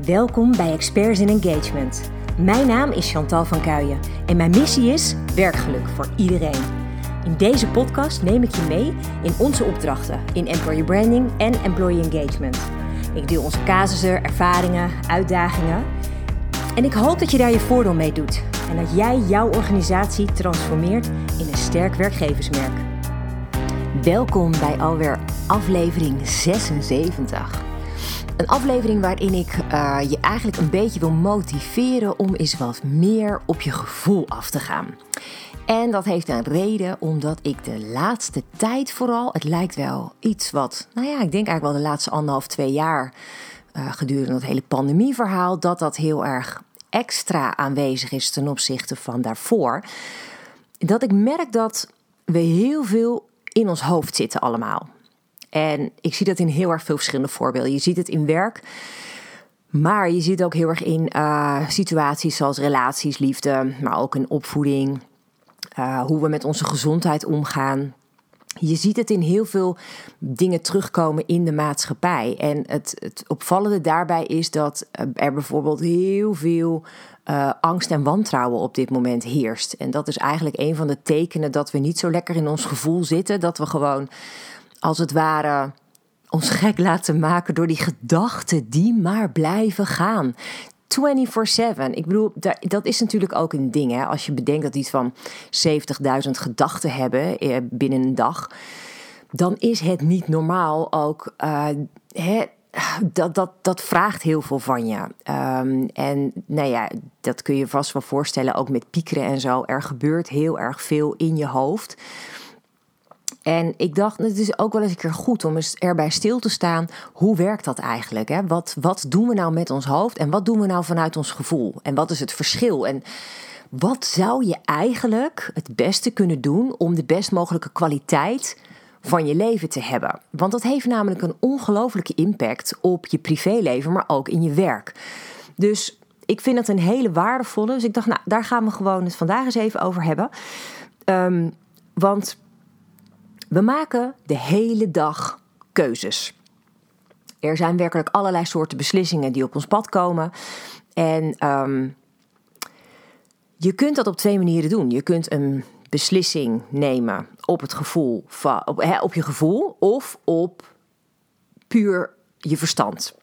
Welkom bij Experts in Engagement. Mijn naam is Chantal van Kuijen en mijn missie is werkgeluk voor iedereen. In deze podcast neem ik je mee in onze opdrachten in employer branding en employee engagement. Ik deel onze casussen, ervaringen, uitdagingen. En ik hoop dat je daar je voordeel mee doet en dat jij jouw organisatie transformeert in een sterk werkgeversmerk. Welkom bij alweer aflevering 76. Een aflevering waarin ik uh, je eigenlijk een beetje wil motiveren om eens wat meer op je gevoel af te gaan. En dat heeft een reden omdat ik de laatste tijd vooral, het lijkt wel iets wat, nou ja, ik denk eigenlijk wel de laatste anderhalf, twee jaar uh, gedurende het hele pandemieverhaal, dat dat heel erg extra aanwezig is ten opzichte van daarvoor. Dat ik merk dat we heel veel in ons hoofd zitten allemaal. En ik zie dat in heel erg veel verschillende voorbeelden. Je ziet het in werk. Maar je ziet het ook heel erg in uh, situaties zoals relaties, liefde, maar ook in opvoeding. Uh, hoe we met onze gezondheid omgaan. Je ziet het in heel veel dingen terugkomen in de maatschappij. En het, het opvallende daarbij is dat er bijvoorbeeld heel veel uh, angst en wantrouwen op dit moment heerst. En dat is eigenlijk een van de tekenen dat we niet zo lekker in ons gevoel zitten. Dat we gewoon als het ware ons gek laten maken door die gedachten die maar blijven gaan. 24/7. Ik bedoel, dat is natuurlijk ook een ding. Hè? Als je bedenkt dat iets van 70.000 gedachten hebben eh, binnen een dag, dan is het niet normaal ook. Uh, hè, dat, dat, dat vraagt heel veel van je. Um, en nou ja, dat kun je vast wel voorstellen, ook met piekeren en zo. Er gebeurt heel erg veel in je hoofd. En ik dacht, het is ook wel eens een keer goed om erbij stil te staan. Hoe werkt dat eigenlijk? Hè? Wat, wat doen we nou met ons hoofd en wat doen we nou vanuit ons gevoel? En wat is het verschil? En wat zou je eigenlijk het beste kunnen doen om de best mogelijke kwaliteit van je leven te hebben? Want dat heeft namelijk een ongelofelijke impact op je privéleven, maar ook in je werk. Dus ik vind het een hele waardevolle. Dus ik dacht, nou, daar gaan we gewoon het vandaag eens even over hebben. Um, want we maken de hele dag keuzes. Er zijn werkelijk allerlei soorten beslissingen die op ons pad komen. En um, je kunt dat op twee manieren doen. Je kunt een beslissing nemen op het gevoel van, op je gevoel of op puur je verstand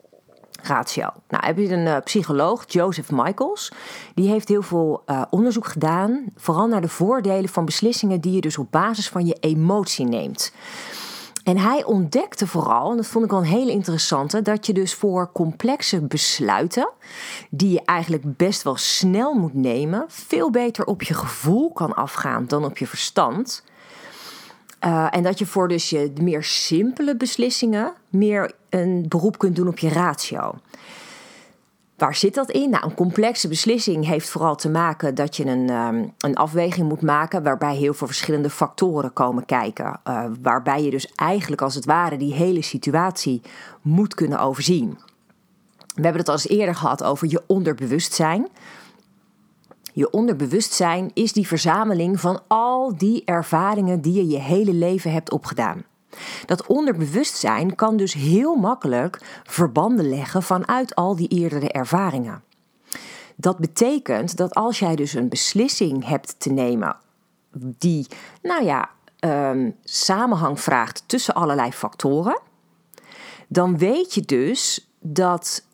ratio. Nou, heb je een uh, psycholoog, Joseph Michaels, die heeft heel veel uh, onderzoek gedaan, vooral naar de voordelen van beslissingen die je dus op basis van je emotie neemt. En hij ontdekte vooral, en dat vond ik wel een hele interessante, dat je dus voor complexe besluiten, die je eigenlijk best wel snel moet nemen, veel beter op je gevoel kan afgaan dan op je verstand. Uh, en dat je voor dus je meer simpele beslissingen meer een beroep kunt doen op je ratio. Waar zit dat in? Nou, een complexe beslissing heeft vooral te maken dat je een, um, een afweging moet maken waarbij heel veel verschillende factoren komen kijken. Uh, waarbij je dus eigenlijk als het ware die hele situatie moet kunnen overzien. We hebben het al eens eerder gehad over je onderbewustzijn. Je onderbewustzijn is die verzameling van al die ervaringen die je je hele leven hebt opgedaan. Dat onderbewustzijn kan dus heel makkelijk verbanden leggen vanuit al die eerdere ervaringen. Dat betekent dat als jij dus een beslissing hebt te nemen die, nou ja, um, samenhang vraagt tussen allerlei factoren, dan weet je dus dat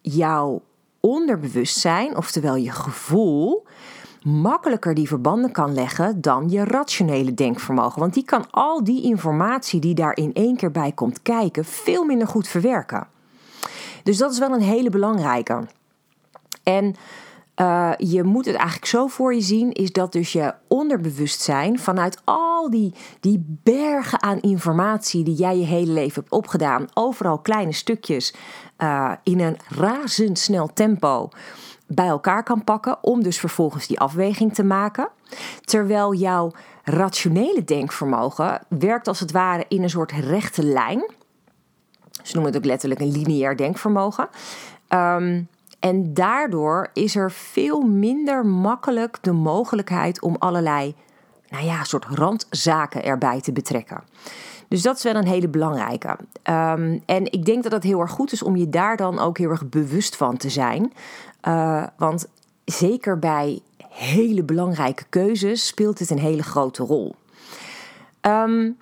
jouw onderbewustzijn, oftewel je gevoel, makkelijker die verbanden kan leggen dan je rationele denkvermogen. Want die kan al die informatie die daar in één keer bij komt kijken veel minder goed verwerken. Dus dat is wel een hele belangrijke. En uh, je moet het eigenlijk zo voor je zien, is dat dus je onderbewustzijn vanuit al die, die bergen aan informatie die jij je hele leven hebt opgedaan, overal kleine stukjes uh, in een razendsnel tempo bij elkaar kan pakken om dus vervolgens die afweging te maken. Terwijl jouw rationele denkvermogen werkt als het ware in een soort rechte lijn. Ze noemen het ook letterlijk een lineair denkvermogen. Um, en daardoor is er veel minder makkelijk de mogelijkheid om allerlei, nou ja, soort randzaken erbij te betrekken. Dus dat is wel een hele belangrijke. Ehm, en ik denk dat het heel erg goed is om je daar dan ook heel erg bewust van te zijn. Uh, want zeker bij hele belangrijke keuzes speelt het een hele grote rol. Um,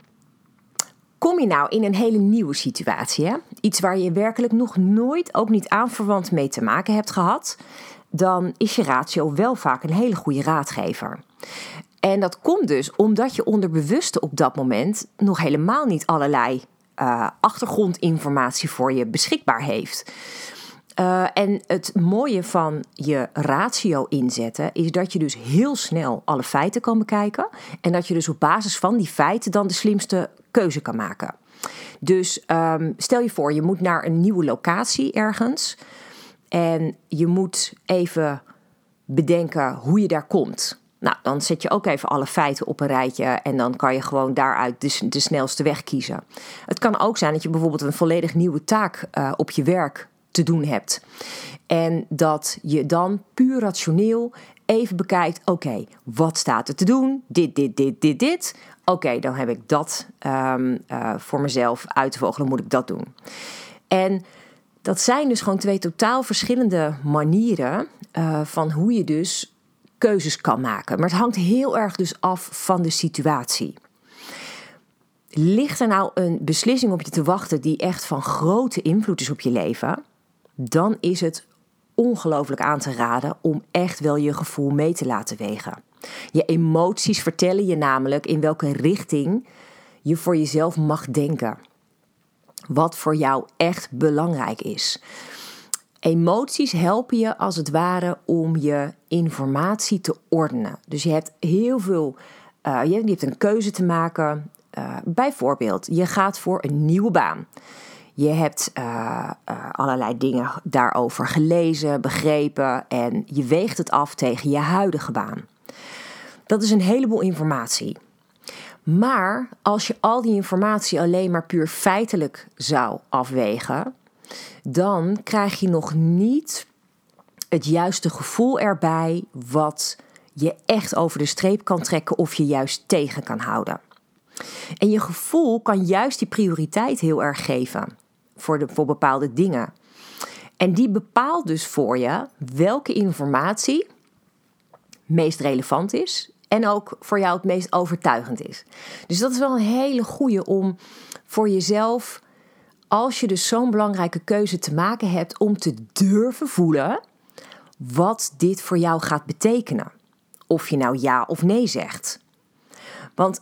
Kom je nou in een hele nieuwe situatie, hè? iets waar je werkelijk nog nooit, ook niet aanverwant mee te maken hebt gehad, dan is je ratio wel vaak een hele goede raadgever. En dat komt dus omdat je onderbewuste op dat moment nog helemaal niet allerlei uh, achtergrondinformatie voor je beschikbaar heeft. Uh, en het mooie van je ratio inzetten is dat je dus heel snel alle feiten kan bekijken. En dat je dus op basis van die feiten dan de slimste keuze kan maken. Dus um, stel je voor, je moet naar een nieuwe locatie ergens. En je moet even bedenken hoe je daar komt. Nou, dan zet je ook even alle feiten op een rijtje en dan kan je gewoon daaruit de, snelste weg kiezen. Het kan ook zijn dat je bijvoorbeeld een volledig nieuwe taak uh, op je werk te doen hebt. En dat je dan puur rationeel even bekijkt: oké, wat staat er te doen? Dit, dit, dit, dit, dit. Oké, dan heb ik dat um, uh, voor mezelf uit te vogelen, moet ik dat doen. En dat zijn dus gewoon twee totaal verschillende manieren uh, van hoe je dus keuzes kan maken. Maar het hangt heel erg dus af van de situatie. Ligt er nou een beslissing op je te wachten die echt van grote invloed is op je leven? Dan is het ongelooflijk aan te raden om echt wel je gevoel mee te laten wegen. Je emoties vertellen je namelijk in welke richting je voor jezelf mag denken. Wat voor jou echt belangrijk is. Emoties helpen je als het ware om je informatie te ordenen. Dus je hebt heel veel, uh, je hebt een keuze te maken. Uh, bijvoorbeeld, je gaat voor een nieuwe baan. Je hebt uh, uh, allerlei dingen daarover gelezen, begrepen en je weegt het af tegen je huidige baan. Dat is een heleboel informatie. Maar als je al die informatie alleen maar puur feitelijk zou afwegen, dan krijg je nog niet het juiste gevoel erbij wat je echt over de streep kan trekken of je juist tegen kan houden. En je gevoel kan juist die prioriteit heel erg geven voor, de, voor bepaalde dingen. En die bepaalt dus voor je welke informatie meest relevant is en ook voor jou het meest overtuigend is. Dus dat is wel een hele goede om voor jezelf, als je dus zo'n belangrijke keuze te maken hebt, om te durven voelen wat dit voor jou gaat betekenen. Of je nou ja of nee zegt. Want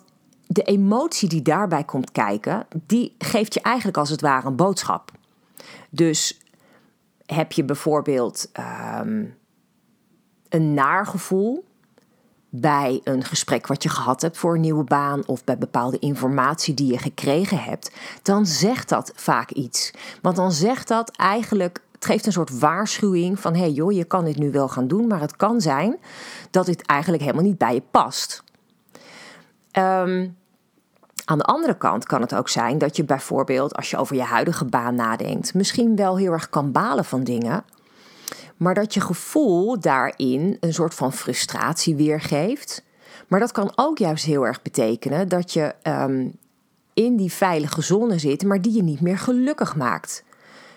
de emotie die daarbij komt kijken, die geeft je eigenlijk als het ware een boodschap. Dus heb je bijvoorbeeld um, een naargevoel bij een gesprek wat je gehad hebt voor een nieuwe baan of bij bepaalde informatie die je gekregen hebt, dan zegt dat vaak iets. Want dan zegt dat eigenlijk, het geeft een soort waarschuwing van hé hey joh, je kan dit nu wel gaan doen, maar het kan zijn dat dit eigenlijk helemaal niet bij je past. Um, aan de andere kant kan het ook zijn dat je bijvoorbeeld, als je over je huidige baan nadenkt, misschien wel heel erg kan balen van dingen, maar dat je gevoel daarin een soort van frustratie weergeeft. Maar dat kan ook juist heel erg betekenen dat je um, in die veilige zone zit, maar die je niet meer gelukkig maakt.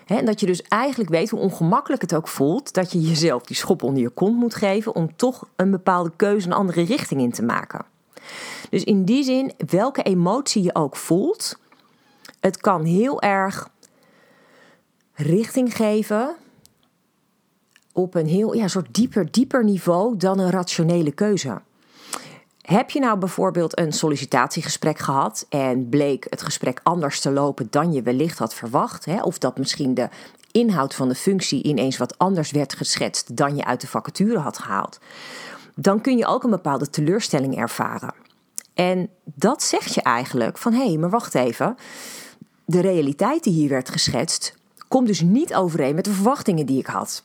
en dat je dus eigenlijk weet hoe ongemakkelijk het ook voelt, dat je jezelf die schop onder je kont moet geven om toch een bepaalde keuze een andere richting in te maken. Dus in die zin, welke emotie je ook voelt, het kan heel erg richting geven op een heel ja, soort dieper, dieper niveau dan een rationele keuze. Heb je nou bijvoorbeeld een sollicitatiegesprek gehad en bleek het gesprek anders te lopen dan je wellicht had verwacht, hè? of dat misschien de inhoud van de functie ineens wat anders werd geschetst dan je uit de vacature had gehaald, dan kun je ook een bepaalde teleurstelling ervaren. En dat zegt je eigenlijk van hé, hey, maar wacht even. De realiteit die hier werd geschetst komt dus niet overeen met de verwachtingen die ik had.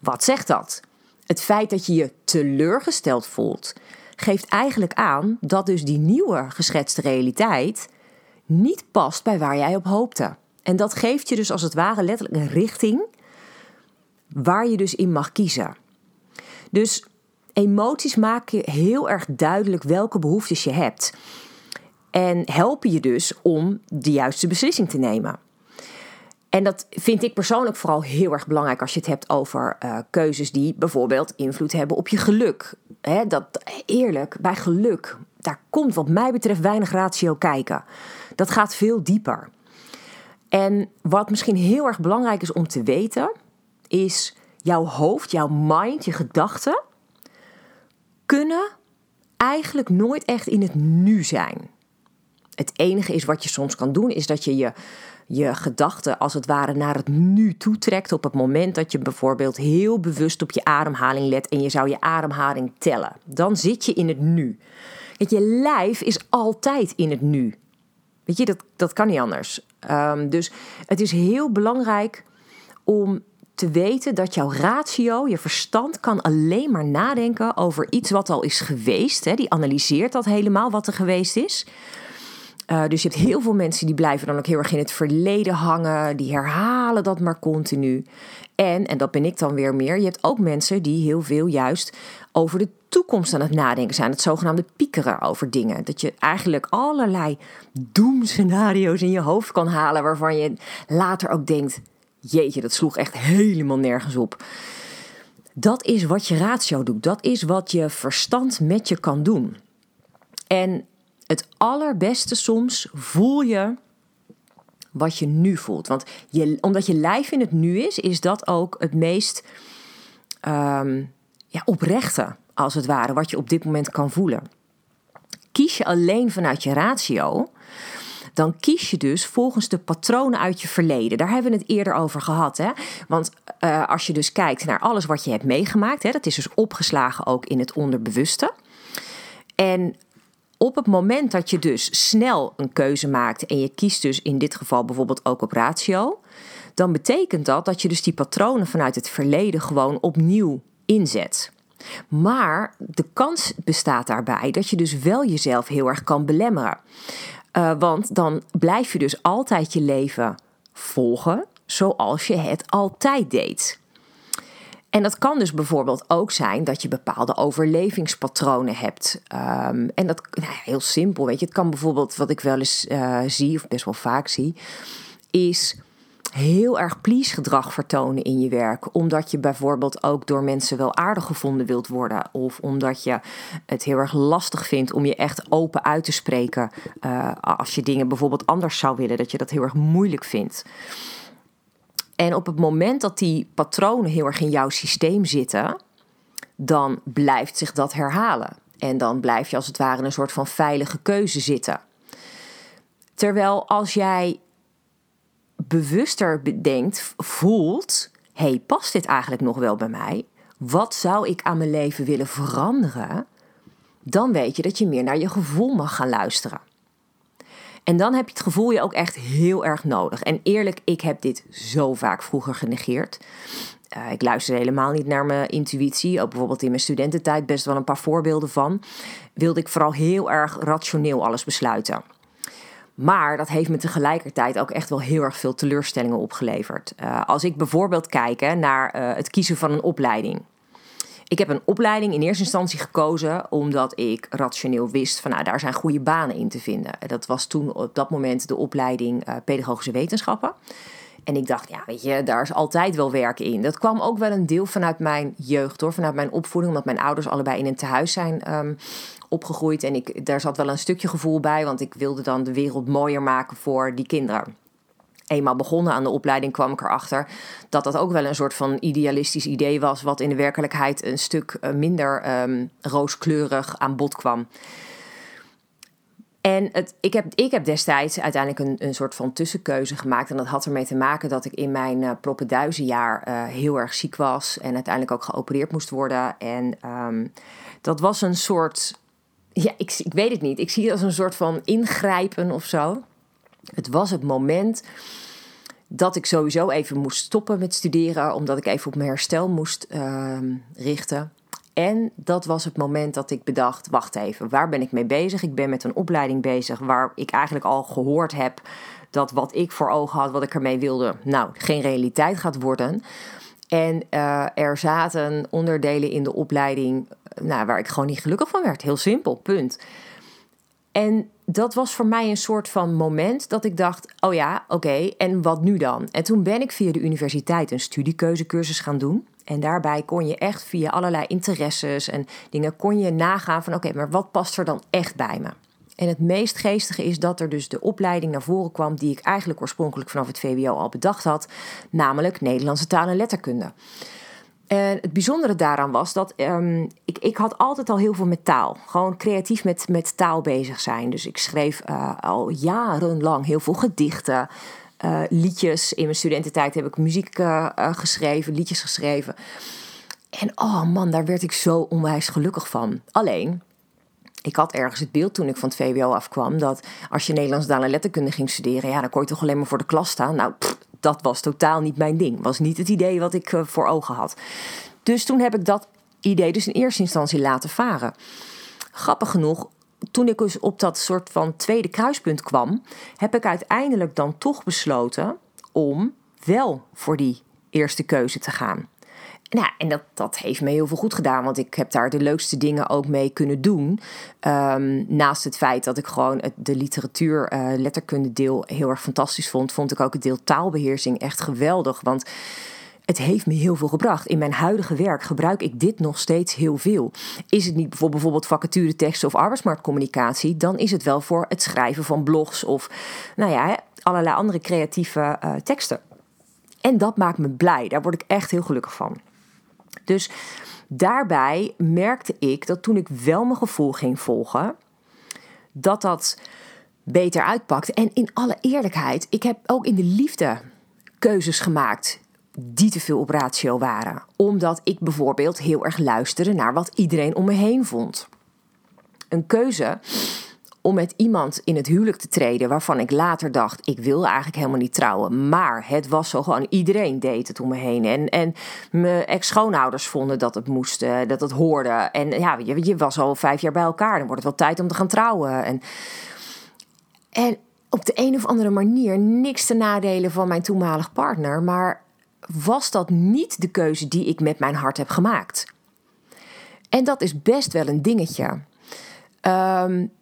Wat zegt dat? Het feit dat je je teleurgesteld voelt, geeft eigenlijk aan dat dus die nieuwe geschetste realiteit niet past bij waar jij op hoopte. En dat geeft je dus als het ware letterlijk een richting waar je dus in mag kiezen. Dus emoties maken je heel erg duidelijk welke behoeftes je hebt. En helpen je dus om de juiste beslissing te nemen. En dat vind ik persoonlijk vooral heel erg belangrijk als je het hebt over uh, keuzes die bijvoorbeeld invloed hebben op je geluk. dat eerlijk, bij geluk, daar komt wat mij betreft weinig ratio kijken. Dat gaat veel dieper. En wat misschien heel erg belangrijk is om te weten, is jouw hoofd, jouw mind, je gedachten kunnen eigenlijk nooit echt in het nu zijn. Het enige is wat je soms kan doen, is dat je je, je gedachten als het ware naar het nu toetrekt op het moment dat je bijvoorbeeld heel bewust op je ademhaling let en je zou je ademhaling tellen. Dan zit je in het nu. Je, lijf is altijd in het nu. Weet je, dat, dat kan niet anders. Um, dus het is heel belangrijk om te weten dat jouw ratio, je verstand, kan alleen maar nadenken over iets wat al is geweest. Hè. Die analyseert dat helemaal wat er geweest is. Uh, dus je hebt heel veel mensen die blijven dan ook heel erg in het verleden hangen. Die herhalen dat maar continu. En, en dat ben ik dan weer meer, je hebt ook mensen die heel veel juist over de toekomst aan het nadenken zijn. Het zogenaamde piekeren over dingen. Dat je eigenlijk allerlei doemscenario's in je hoofd kan halen waarvan je later ook denkt: jeetje, dat sloeg echt helemaal nergens op. Dat is wat je ratio doet. Dat is wat je verstand met je kan doen. En het allerbeste soms voel je wat je nu voelt. Want je, omdat je lijf in het nu is, is dat ook het meest um, ja, oprechte, als het ware, wat je op dit moment kan voelen. Kies je alleen vanuit je ratio, dan kies je dus volgens de patronen uit je verleden. Daar hebben we het eerder over gehad. Hè? Want uh, als je dus kijkt naar alles wat je hebt meegemaakt, hè, dat is dus opgeslagen ook in het onderbewuste. En op het moment dat je dus snel een keuze maakt en je kiest dus in dit geval bijvoorbeeld ook op ratio, dan betekent dat dat je dus die patronen vanuit het verleden gewoon opnieuw inzet. Maar de kans bestaat daarbij dat je dus wel jezelf heel erg kan belemmeren. Uh, want dan blijf je dus altijd je leven volgen zoals je het altijd deed. En dat kan dus bijvoorbeeld ook zijn dat je bepaalde overlevingspatronen hebt. Um, en dat nou, heel simpel, weet je. Het kan bijvoorbeeld, wat ik wel eens uh, zie, of best wel vaak zie, is heel erg please gedrag vertonen in je werk. Omdat je bijvoorbeeld ook door mensen wel aardig gevonden wilt worden. Of omdat je het heel erg lastig vindt om je echt open uit te spreken. Uh, als je dingen bijvoorbeeld anders zou willen, dat je dat heel erg moeilijk vindt. En op het moment dat die patronen heel erg in jouw systeem zitten, dan blijft zich dat herhalen. En dan blijf je als het ware in een soort van veilige keuze zitten. Terwijl als jij bewuster bedenkt, voelt: hey, past dit eigenlijk nog wel bij mij? Wat zou ik aan mijn leven willen veranderen? Dan weet je dat je meer naar je gevoel mag gaan luisteren. En dan heb je het gevoel je ook echt heel erg nodig. En eerlijk, ik heb dit zo vaak vroeger genegeerd. Uh, ik luisterde helemaal niet naar mijn intuïtie. Ook bijvoorbeeld in mijn studententijd best wel een paar voorbeelden van. Wilde ik vooral heel erg rationeel alles besluiten. Maar dat heeft me tegelijkertijd ook echt wel heel erg veel teleurstellingen opgeleverd. Uh, als ik bijvoorbeeld kijk naar uh, het kiezen van een opleiding. Ik heb een opleiding in eerste instantie gekozen omdat ik rationeel wist van nou, daar zijn goede banen in te vinden. Dat was toen op dat moment de opleiding uh, pedagogische wetenschappen. En ik dacht, ja, weet je, daar is altijd wel werk in. Dat kwam ook wel een deel vanuit mijn jeugd hoor, vanuit mijn opvoeding, omdat mijn ouders allebei in een tehuis zijn um, opgegroeid. En ik, daar zat wel een stukje gevoel bij, want ik wilde dan de wereld mooier maken voor die kinderen eenmaal begonnen aan de opleiding kwam ik erachter dat dat ook wel een soort van idealistisch idee was, wat in de werkelijkheid een stuk eh, minder um, rooskleurig aan bod kwam. En het, ik, heb, ik heb destijds uiteindelijk een, een soort van tussenkeuze gemaakt. En dat had ermee te maken dat ik in mijn uh, proppenduizenjaar uh, heel erg ziek was. En uiteindelijk ook geopereerd moest worden. En um, dat was een soort. Ja, ik, ik weet het niet. Ik zie het als een soort van ingrijpen of zo. Het was het moment dat ik sowieso even moest stoppen met studeren, omdat ik even op mijn herstel moest uh, richten. En dat was het moment dat ik bedacht: wacht even, waar ben ik mee bezig? Ik ben met een opleiding bezig waar ik eigenlijk al gehoord heb dat wat ik voor ogen had, wat ik ermee wilde, nou, geen realiteit gaat worden. En uh, er zaten onderdelen in de opleiding nou, waar ik gewoon niet gelukkig van werd. Heel simpel, punt. En dat was voor mij een soort van moment dat ik dacht: oh ja, oké, en wat nu dan? En toen ben ik via de universiteit een studiekeuzecursus gaan doen. En daarbij kon je echt via allerlei interesses en dingen kon je nagaan van oké, maar wat past er dan echt bij me? En het meest geestige is dat er dus de opleiding naar voren kwam die ik eigenlijk oorspronkelijk vanaf het VWO al bedacht had, namelijk Nederlandse taal en letterkunde. En het bijzondere daaraan was dat um, ik, ik had altijd al heel veel met taal. Gewoon creatief met, met taal bezig zijn. Dus ik schreef uh, al jarenlang heel veel gedichten, uh, liedjes. In mijn studententijd heb ik muziek uh, geschreven, liedjes geschreven. En oh man, daar werd ik zo onwijs gelukkig van. Alleen, ik had ergens het beeld toen ik van het VWO afkwam dat als je Nederlands taal en letterkunde ging studeren, ja, dan kon je toch alleen maar voor de klas staan. Nou, dat was totaal niet mijn ding. Was niet het idee wat ik uh, voor ogen had. Dus toen heb ik dat idee dus in eerste instantie laten varen. Grappig genoeg, toen ik dus op dat soort van tweede kruispunt kwam, heb ik uiteindelijk dan toch besloten om wel voor die eerste keuze te gaan. Nou, en dat, dat heeft me heel veel goed gedaan, want ik heb daar de leukste dingen ook mee kunnen doen. Um, naast het feit dat ik gewoon de literatuur, uh, letterkunde deel heel erg fantastisch vond, vond ik ook het deel taalbeheersing echt geweldig. Want het heeft me heel veel gebracht. In mijn huidige werk gebruik ik dit nog steeds heel veel. Is het niet bijvoorbeeld vacatureteksten of arbeidsmarktcommunicatie, dan is het wel voor het schrijven van blogs of nou ja, allerlei andere creatieve uh, teksten. En dat maakt me blij. Daar word ik echt heel gelukkig van. Dus daarbij merkte ik dat toen ik wel mijn gevoel ging volgen, dat dat beter uitpakte. En in alle eerlijkheid, ik heb ook in de liefde keuzes gemaakt die te veel op ratio waren. Omdat ik bijvoorbeeld heel erg luisterde naar wat iedereen om me heen vond. Een keuze om met iemand in het huwelijk te treden waarvan ik later dacht, ik wil eigenlijk helemaal niet trouwen. Maar het was zo gewoon, iedereen deed het om me heen. En, en mijn ex-schoonouders vonden dat het moest, uh, dat het hoorde. En ja, je, je was al vijf jaar bij elkaar, dan wordt het wel tijd om te gaan trouwen. En, en op de een of andere manier, niks te nadelen van mijn toenmalig partner, maar was dat niet de keuze die ik met mijn hart heb gemaakt? En dat is best wel een dingetje. Um,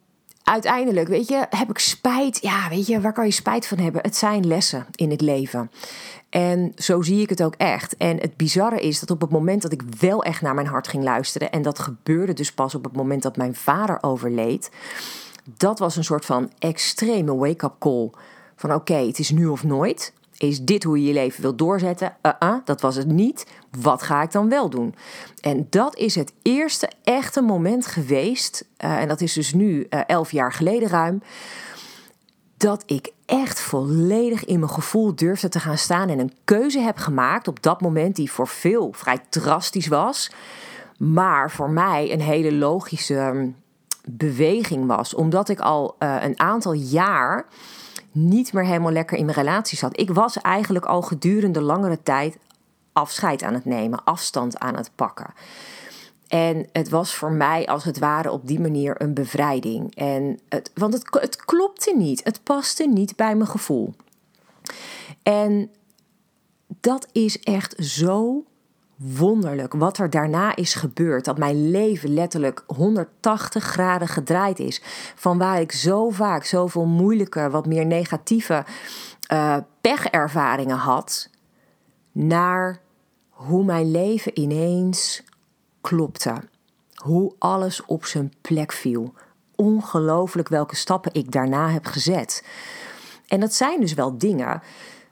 uiteindelijk, weet je, heb ik spijt. Ja, weet je, waar kan je spijt van hebben? Het zijn lessen in het leven. En zo zie ik het ook echt. En het bizarre is dat op het moment dat ik wel echt naar mijn hart ging luisteren, en dat gebeurde dus pas op het moment dat mijn vader overleed, dat was een soort van extreme wake-up call. Van oké, het is nu of nooit. Is dit hoe je je leven wilt doorzetten? Uh -uh, dat was het niet. Wat ga ik dan wel doen? En dat is het eerste echte moment geweest, uh, en dat is dus nu uh, elf jaar geleden ruim, dat ik echt volledig in mijn gevoel durfde te gaan staan en een keuze heb gemaakt op dat moment die voor veel vrij drastisch was, maar voor mij een hele logische mm, beweging was, omdat ik al uh, een aantal jaar niet meer helemaal lekker in mijn relatie zat. Ik was eigenlijk al gedurende langere tijd afscheid aan het nemen, afstand aan het pakken. En het was voor mij als het ware op die manier een bevrijding. En het, want het, het klopte niet, het paste niet bij mijn gevoel. En dat is echt zo wonderlijk wat er daarna is gebeurd. Dat mijn leven letterlijk 180 graden gedraaid is. Van waar ik zo vaak zoveel moeilijke, wat meer negatieve uh, pechervaringen had. Naar hoe mijn leven ineens klopte. Hoe alles op zijn plek viel. Ongelooflijk welke stappen ik daarna heb gezet. En dat zijn dus wel dingen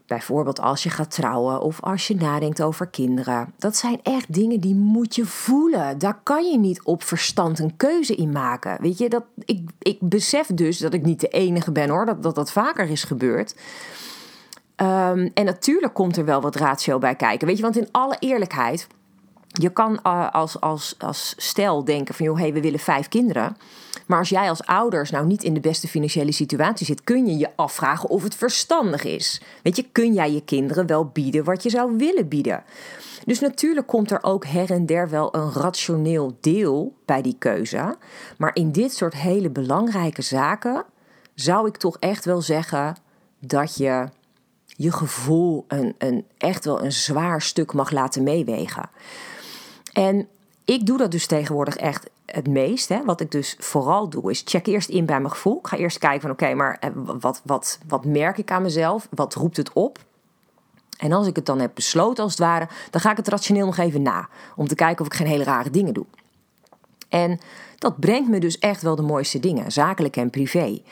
Bijvoorbeeld als je gaat trouwen of als je nadenkt over kinderen. Dat zijn echt dingen die moet je voelen. Daar kan je niet op verstand een keuze in maken. Weet je, dat, ik, ik besef dus dat ik niet de enige ben hoor, dat dat, dat vaker is gebeurd. Um, en natuurlijk komt er wel wat ratio bij kijken. Weet je, want in alle eerlijkheid, je kan uh, als, als, als stel denken van joh, hey, we willen vijf kinderen. Maar als jij als ouders nou niet in de beste financiële situatie zit, kun je je afvragen of het verstandig is. Weet je, kun jij je kinderen wel bieden wat je zou willen bieden? Dus natuurlijk komt er ook her en der wel een rationeel deel bij die keuze. Maar in dit soort hele belangrijke zaken zou ik toch echt wel zeggen dat je je gevoel een, een, echt wel een zwaar stuk mag laten meewegen. En ik doe dat dus tegenwoordig echt het meest. Hè. Wat ik dus vooral doe, is check eerst in bij mijn gevoel. Ik ga eerst kijken van oké, maar eh, wat, wat, wat merk ik aan mezelf? Wat roept het op? En als ik het dan heb besloten, als het ware, dan ga ik het rationeel nog even na. Om te kijken of ik geen hele rare dingen doe. En dat brengt me dus echt wel de mooiste dingen, zakelijk en privé.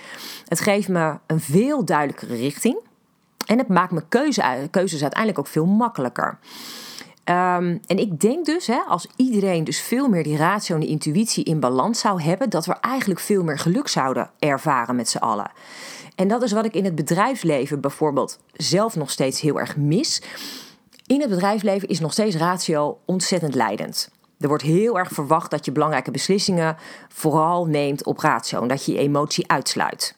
Het geeft me een veel duidelijkere richting. En het maakt mijn keuze, keuzes uiteindelijk ook veel makkelijker. Ehm, en ik denk dus, hè, als iedereen dus veel meer die ratio en die intuïtie in balans zou hebben, dat we eigenlijk veel meer geluk zouden ervaren met z'n allen. En dat is wat ik in het bedrijfsleven bijvoorbeeld zelf nog steeds heel erg mis. In het bedrijfsleven is nog steeds ratio ontzettend leidend. Er wordt heel erg verwacht dat je belangrijke beslissingen vooral neemt op ratio en dat je je emotie uitsluit.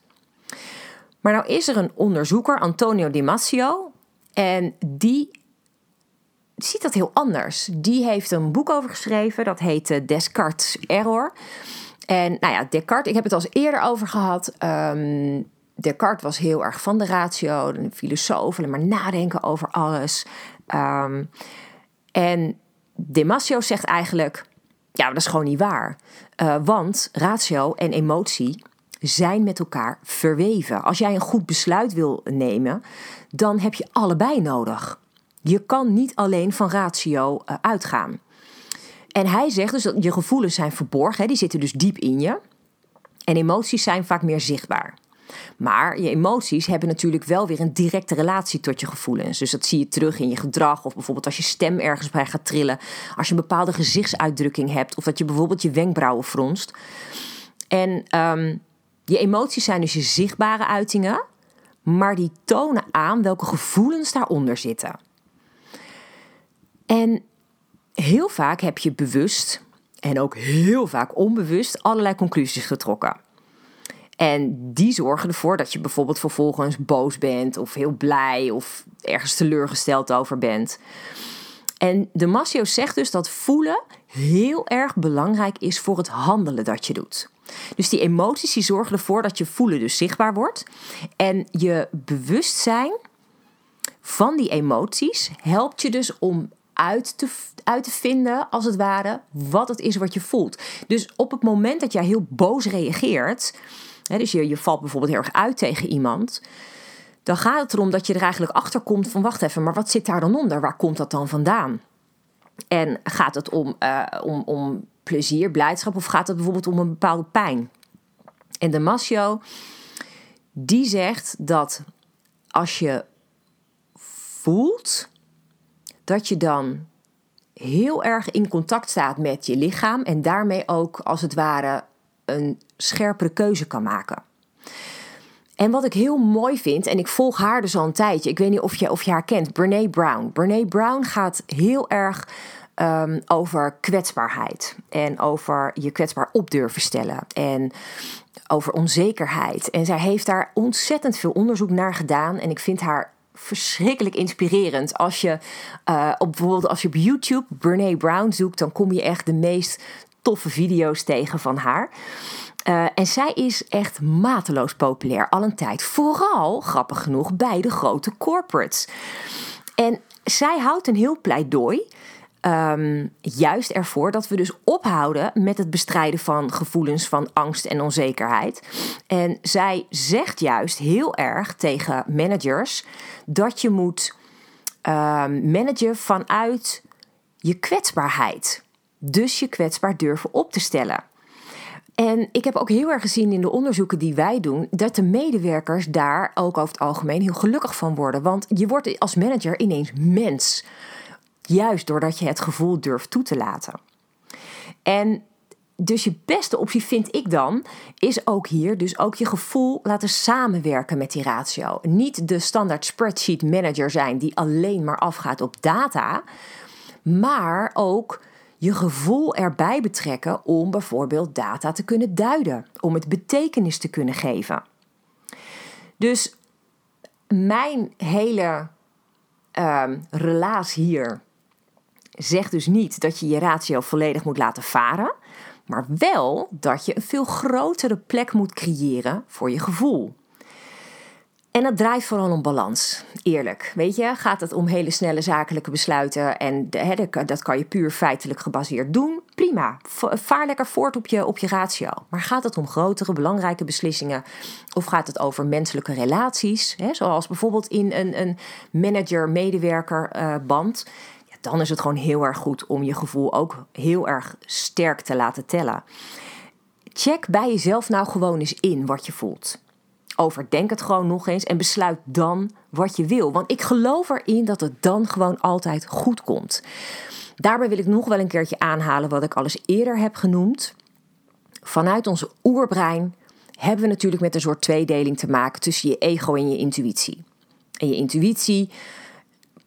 Maar nou is er een onderzoeker, Antonio Damasio, en die ziet dat heel anders. Die heeft een boek over geschreven, dat heet Descartes Error. En nou ja, Descartes, ik heb het al eerder over gehad. Um, Descartes was heel erg van de ratio, een filosoof, maar nadenken over alles. Um, en Demasio zegt eigenlijk, ja, dat is gewoon niet waar. Uh, want ratio en emotie zijn met elkaar verweven. Als jij een goed besluit wil nemen, dan heb je allebei nodig. Je kan niet alleen van ratio uh, uitgaan. En hij zegt dus dat je gevoelens zijn verborgen, die zitten dus diep in je. En emoties zijn vaak meer zichtbaar. Maar je emoties hebben natuurlijk wel weer een directe relatie tot je gevoelens. Dus dat zie je terug in je gedrag. Of bijvoorbeeld als je stem ergens bij gaat trillen. Als je een bepaalde gezichtsuitdrukking hebt. Of dat je bijvoorbeeld je wenkbrauwen fronst. En ehm, je emoties zijn dus je zichtbare uitingen. Maar die tonen aan welke gevoelens daaronder zitten. En heel vaak heb je bewust en ook heel vaak onbewust allerlei conclusies getrokken. En die zorgen ervoor dat je bijvoorbeeld vervolgens boos bent of heel blij of ergens teleurgesteld over bent. En de Massio zegt dus dat voelen heel erg belangrijk is voor het handelen dat je doet. Dus die emoties die zorgen ervoor dat je voelen dus zichtbaar wordt. En je bewustzijn van die emoties helpt je dus om uit te, uit te vinden, als het ware, wat het is wat je voelt. Dus op het moment dat jij heel boos reageert, dus je, je valt bijvoorbeeld heel erg uit tegen iemand. Dan gaat het erom dat je er eigenlijk achter komt van wacht even, maar wat zit daar dan onder? Waar komt dat dan vandaan? En gaat het om, uh, om, om plezier, blijdschap of gaat het bijvoorbeeld om een bepaalde pijn? En de Masio, die zegt dat als je voelt, dat je dan heel erg in contact staat met je lichaam en daarmee ook als het ware een scherpere keuze kan maken. En wat ik heel mooi vind, en ik volg haar dus al een tijdje, ik weet niet of je, of je haar kent, Brene Brown. Brene Brown gaat heel erg um, over kwetsbaarheid en over je kwetsbaar op durven stellen en over onzekerheid. En zij heeft daar ontzettend veel onderzoek naar gedaan en ik vind haar verschrikkelijk inspirerend. Als je uh, op bijvoorbeeld als je op YouTube Brene Brown zoekt, dan kom je echt de meest toffe video's tegen van haar. Uh, en zij is echt mateloos populair al een tijd. Vooral, grappig genoeg, bij de grote corporates. En zij houdt een heel pleidooi. Um, juist ervoor dat we dus ophouden met het bestrijden van gevoelens van angst en onzekerheid. En zij zegt juist heel erg tegen managers dat je moet um, managen vanuit je kwetsbaarheid. Dus je kwetsbaar durven op te stellen. En ik heb ook heel erg gezien in de onderzoeken die wij doen, dat de medewerkers daar ook over het algemeen heel gelukkig van worden. Want je wordt als manager ineens mens. Juist doordat je het gevoel durft toe te laten. En dus je beste optie vind ik dan, is ook hier dus ook je gevoel laten samenwerken met die ratio. Niet de standaard spreadsheet manager zijn die alleen maar afgaat op data, maar ook je gevoel erbij betrekken om bijvoorbeeld data te kunnen duiden, om het betekenis te kunnen geven. Dus mijn hele uh, relaas hier zegt dus niet dat je je ratio volledig moet laten varen, maar wel dat je een veel grotere plek moet creëren voor je gevoel. En dat draait vooral om balans. Eerlijk. Weet je, gaat het om hele snelle zakelijke besluiten. En dat kan je puur feitelijk gebaseerd doen. prima. Vaar lekker voort op je, op je ratio. Maar gaat het om grotere, belangrijke beslissingen? Of gaat het over menselijke relaties? Zoals bijvoorbeeld in een, een manager-medewerker uh, band. Ja, dan is het gewoon heel erg goed om je gevoel ook heel erg sterk te laten tellen. Check bij jezelf nou gewoon eens in wat je voelt. Overdenk het gewoon nog eens en besluit dan wat je wil. Want ik geloof erin dat het dan gewoon altijd goed komt. Daarbij wil ik nog wel een keertje aanhalen wat ik al eerder heb genoemd. Vanuit onze oerbrein hebben we natuurlijk met een soort tweedeling te maken tussen je ego en je intuïtie. En je intuïtie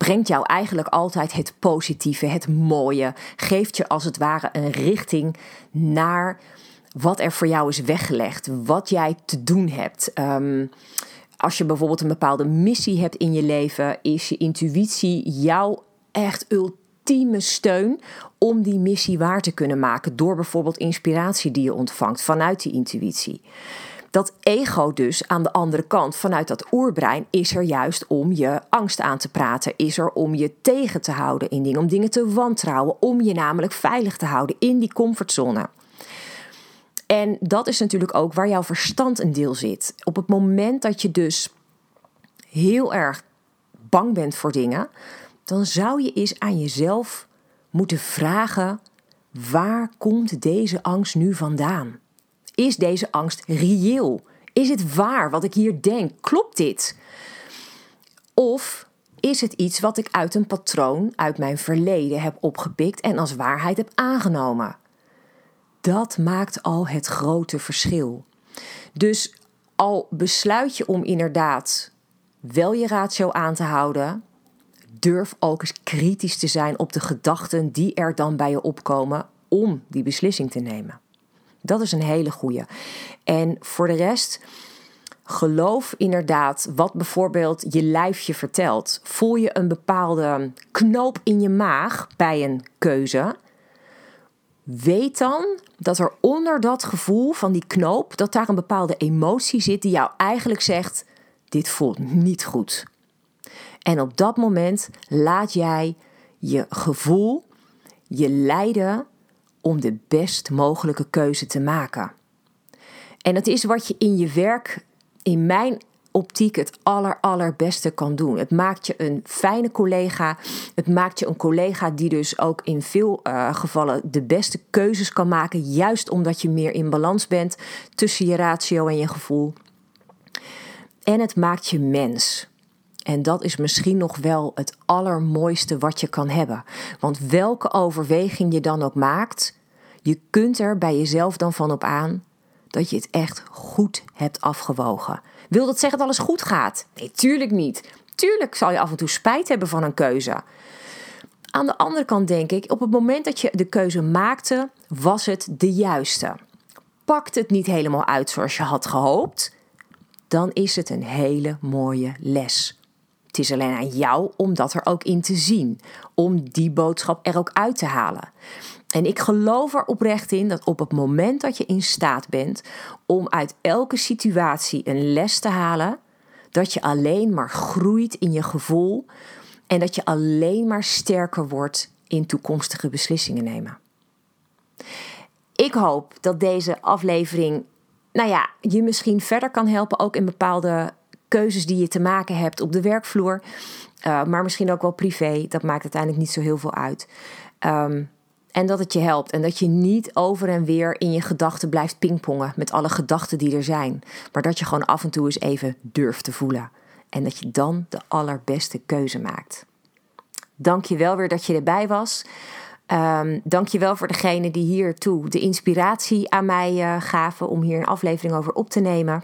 brengt jou eigenlijk altijd het positieve, het mooie, geeft je als het ware een richting naar wat er voor jou is weggelegd, wat jij te doen hebt. Um, als je bijvoorbeeld een bepaalde missie hebt in je leven, is je intuïtie jouw echt ultieme steun om die missie waar te kunnen maken. Door bijvoorbeeld inspiratie die je ontvangt vanuit die intuïtie. Dat ego dus aan de andere kant, vanuit dat oerbrein, is er juist om je angst aan te praten. Is er om je tegen te houden in dingen, om dingen te wantrouwen. Om je namelijk veilig te houden in die comfortzone. En dat is natuurlijk ook waar jouw verstand een deel zit. Op het moment dat je dus heel erg bang bent voor dingen, dan zou je eens aan jezelf moeten vragen: waar komt deze angst nu vandaan? Is deze angst reëel? Is het waar wat ik hier denk? Klopt dit? Of is het iets wat ik uit een patroon uit mijn verleden heb opgepikt en als waarheid heb aangenomen? dat maakt al het grote verschil. Dus al besluit je om inderdaad wel je ratio aan te houden, durf ook eens kritisch te zijn op de gedachten die er dan bij je opkomen om die beslissing te nemen. Dat is een hele goede. En voor de rest, geloof inderdaad wat bijvoorbeeld je lijfje vertelt. Voel je een bepaalde knoop in je maag bij een keuze? Weet dan dat er onder dat gevoel van die knoop, dat daar een bepaalde emotie zit die jou eigenlijk zegt: dit voelt niet goed. En op dat moment laat jij je gevoel je leiden om de best mogelijke keuze te maken. En dat is wat je in je werk, in mijn optiek het aller, allerbeste kan doen. Het maakt je een fijne collega. Het maakt je een collega die dus ook in veel uh, gevallen de beste keuzes kan maken. Juist omdat je meer in balans bent tussen je ratio en je gevoel. En het maakt je mens. En dat is misschien nog wel het allermooiste wat je kan hebben. Want welke overweging je dan ook maakt, je kunt er bij jezelf dan van op aan dat je het echt goed hebt afgewogen. Wil dat zeggen dat alles goed gaat? Nee, tuurlijk niet. Tuurlijk zal je af en toe spijt hebben van een keuze. Aan de andere kant denk ik, op het moment dat je de keuze maakte, was het de juiste. Pakt het niet helemaal uit zoals je had gehoopt, dan is het een hele mooie les. Het is alleen aan jou om dat er ook in te zien, om die boodschap er ook uit te halen. En ik geloof er oprecht in dat op het moment dat je in staat bent om uit elke situatie een les te halen, dat je alleen maar groeit in je gevoel en dat je alleen maar sterker wordt in toekomstige beslissingen nemen. Ik hoop dat deze aflevering, nou ja, je misschien verder kan helpen, ook in bepaalde keuzes die je te maken hebt op de werkvloer, uh, maar misschien ook wel privé. Dat maakt uiteindelijk niet zo heel veel uit. Um, en dat het je helpt. En dat je niet over en weer in je gedachten blijft pingpongen met alle gedachten die er zijn. Maar dat je gewoon af en toe eens even durft te voelen. En dat je dan de allerbeste keuze maakt. Dank je wel weer dat je erbij was. Um, Dank je wel voor degene die hiertoe de inspiratie aan mij uh, gaven om hier een aflevering over op te nemen.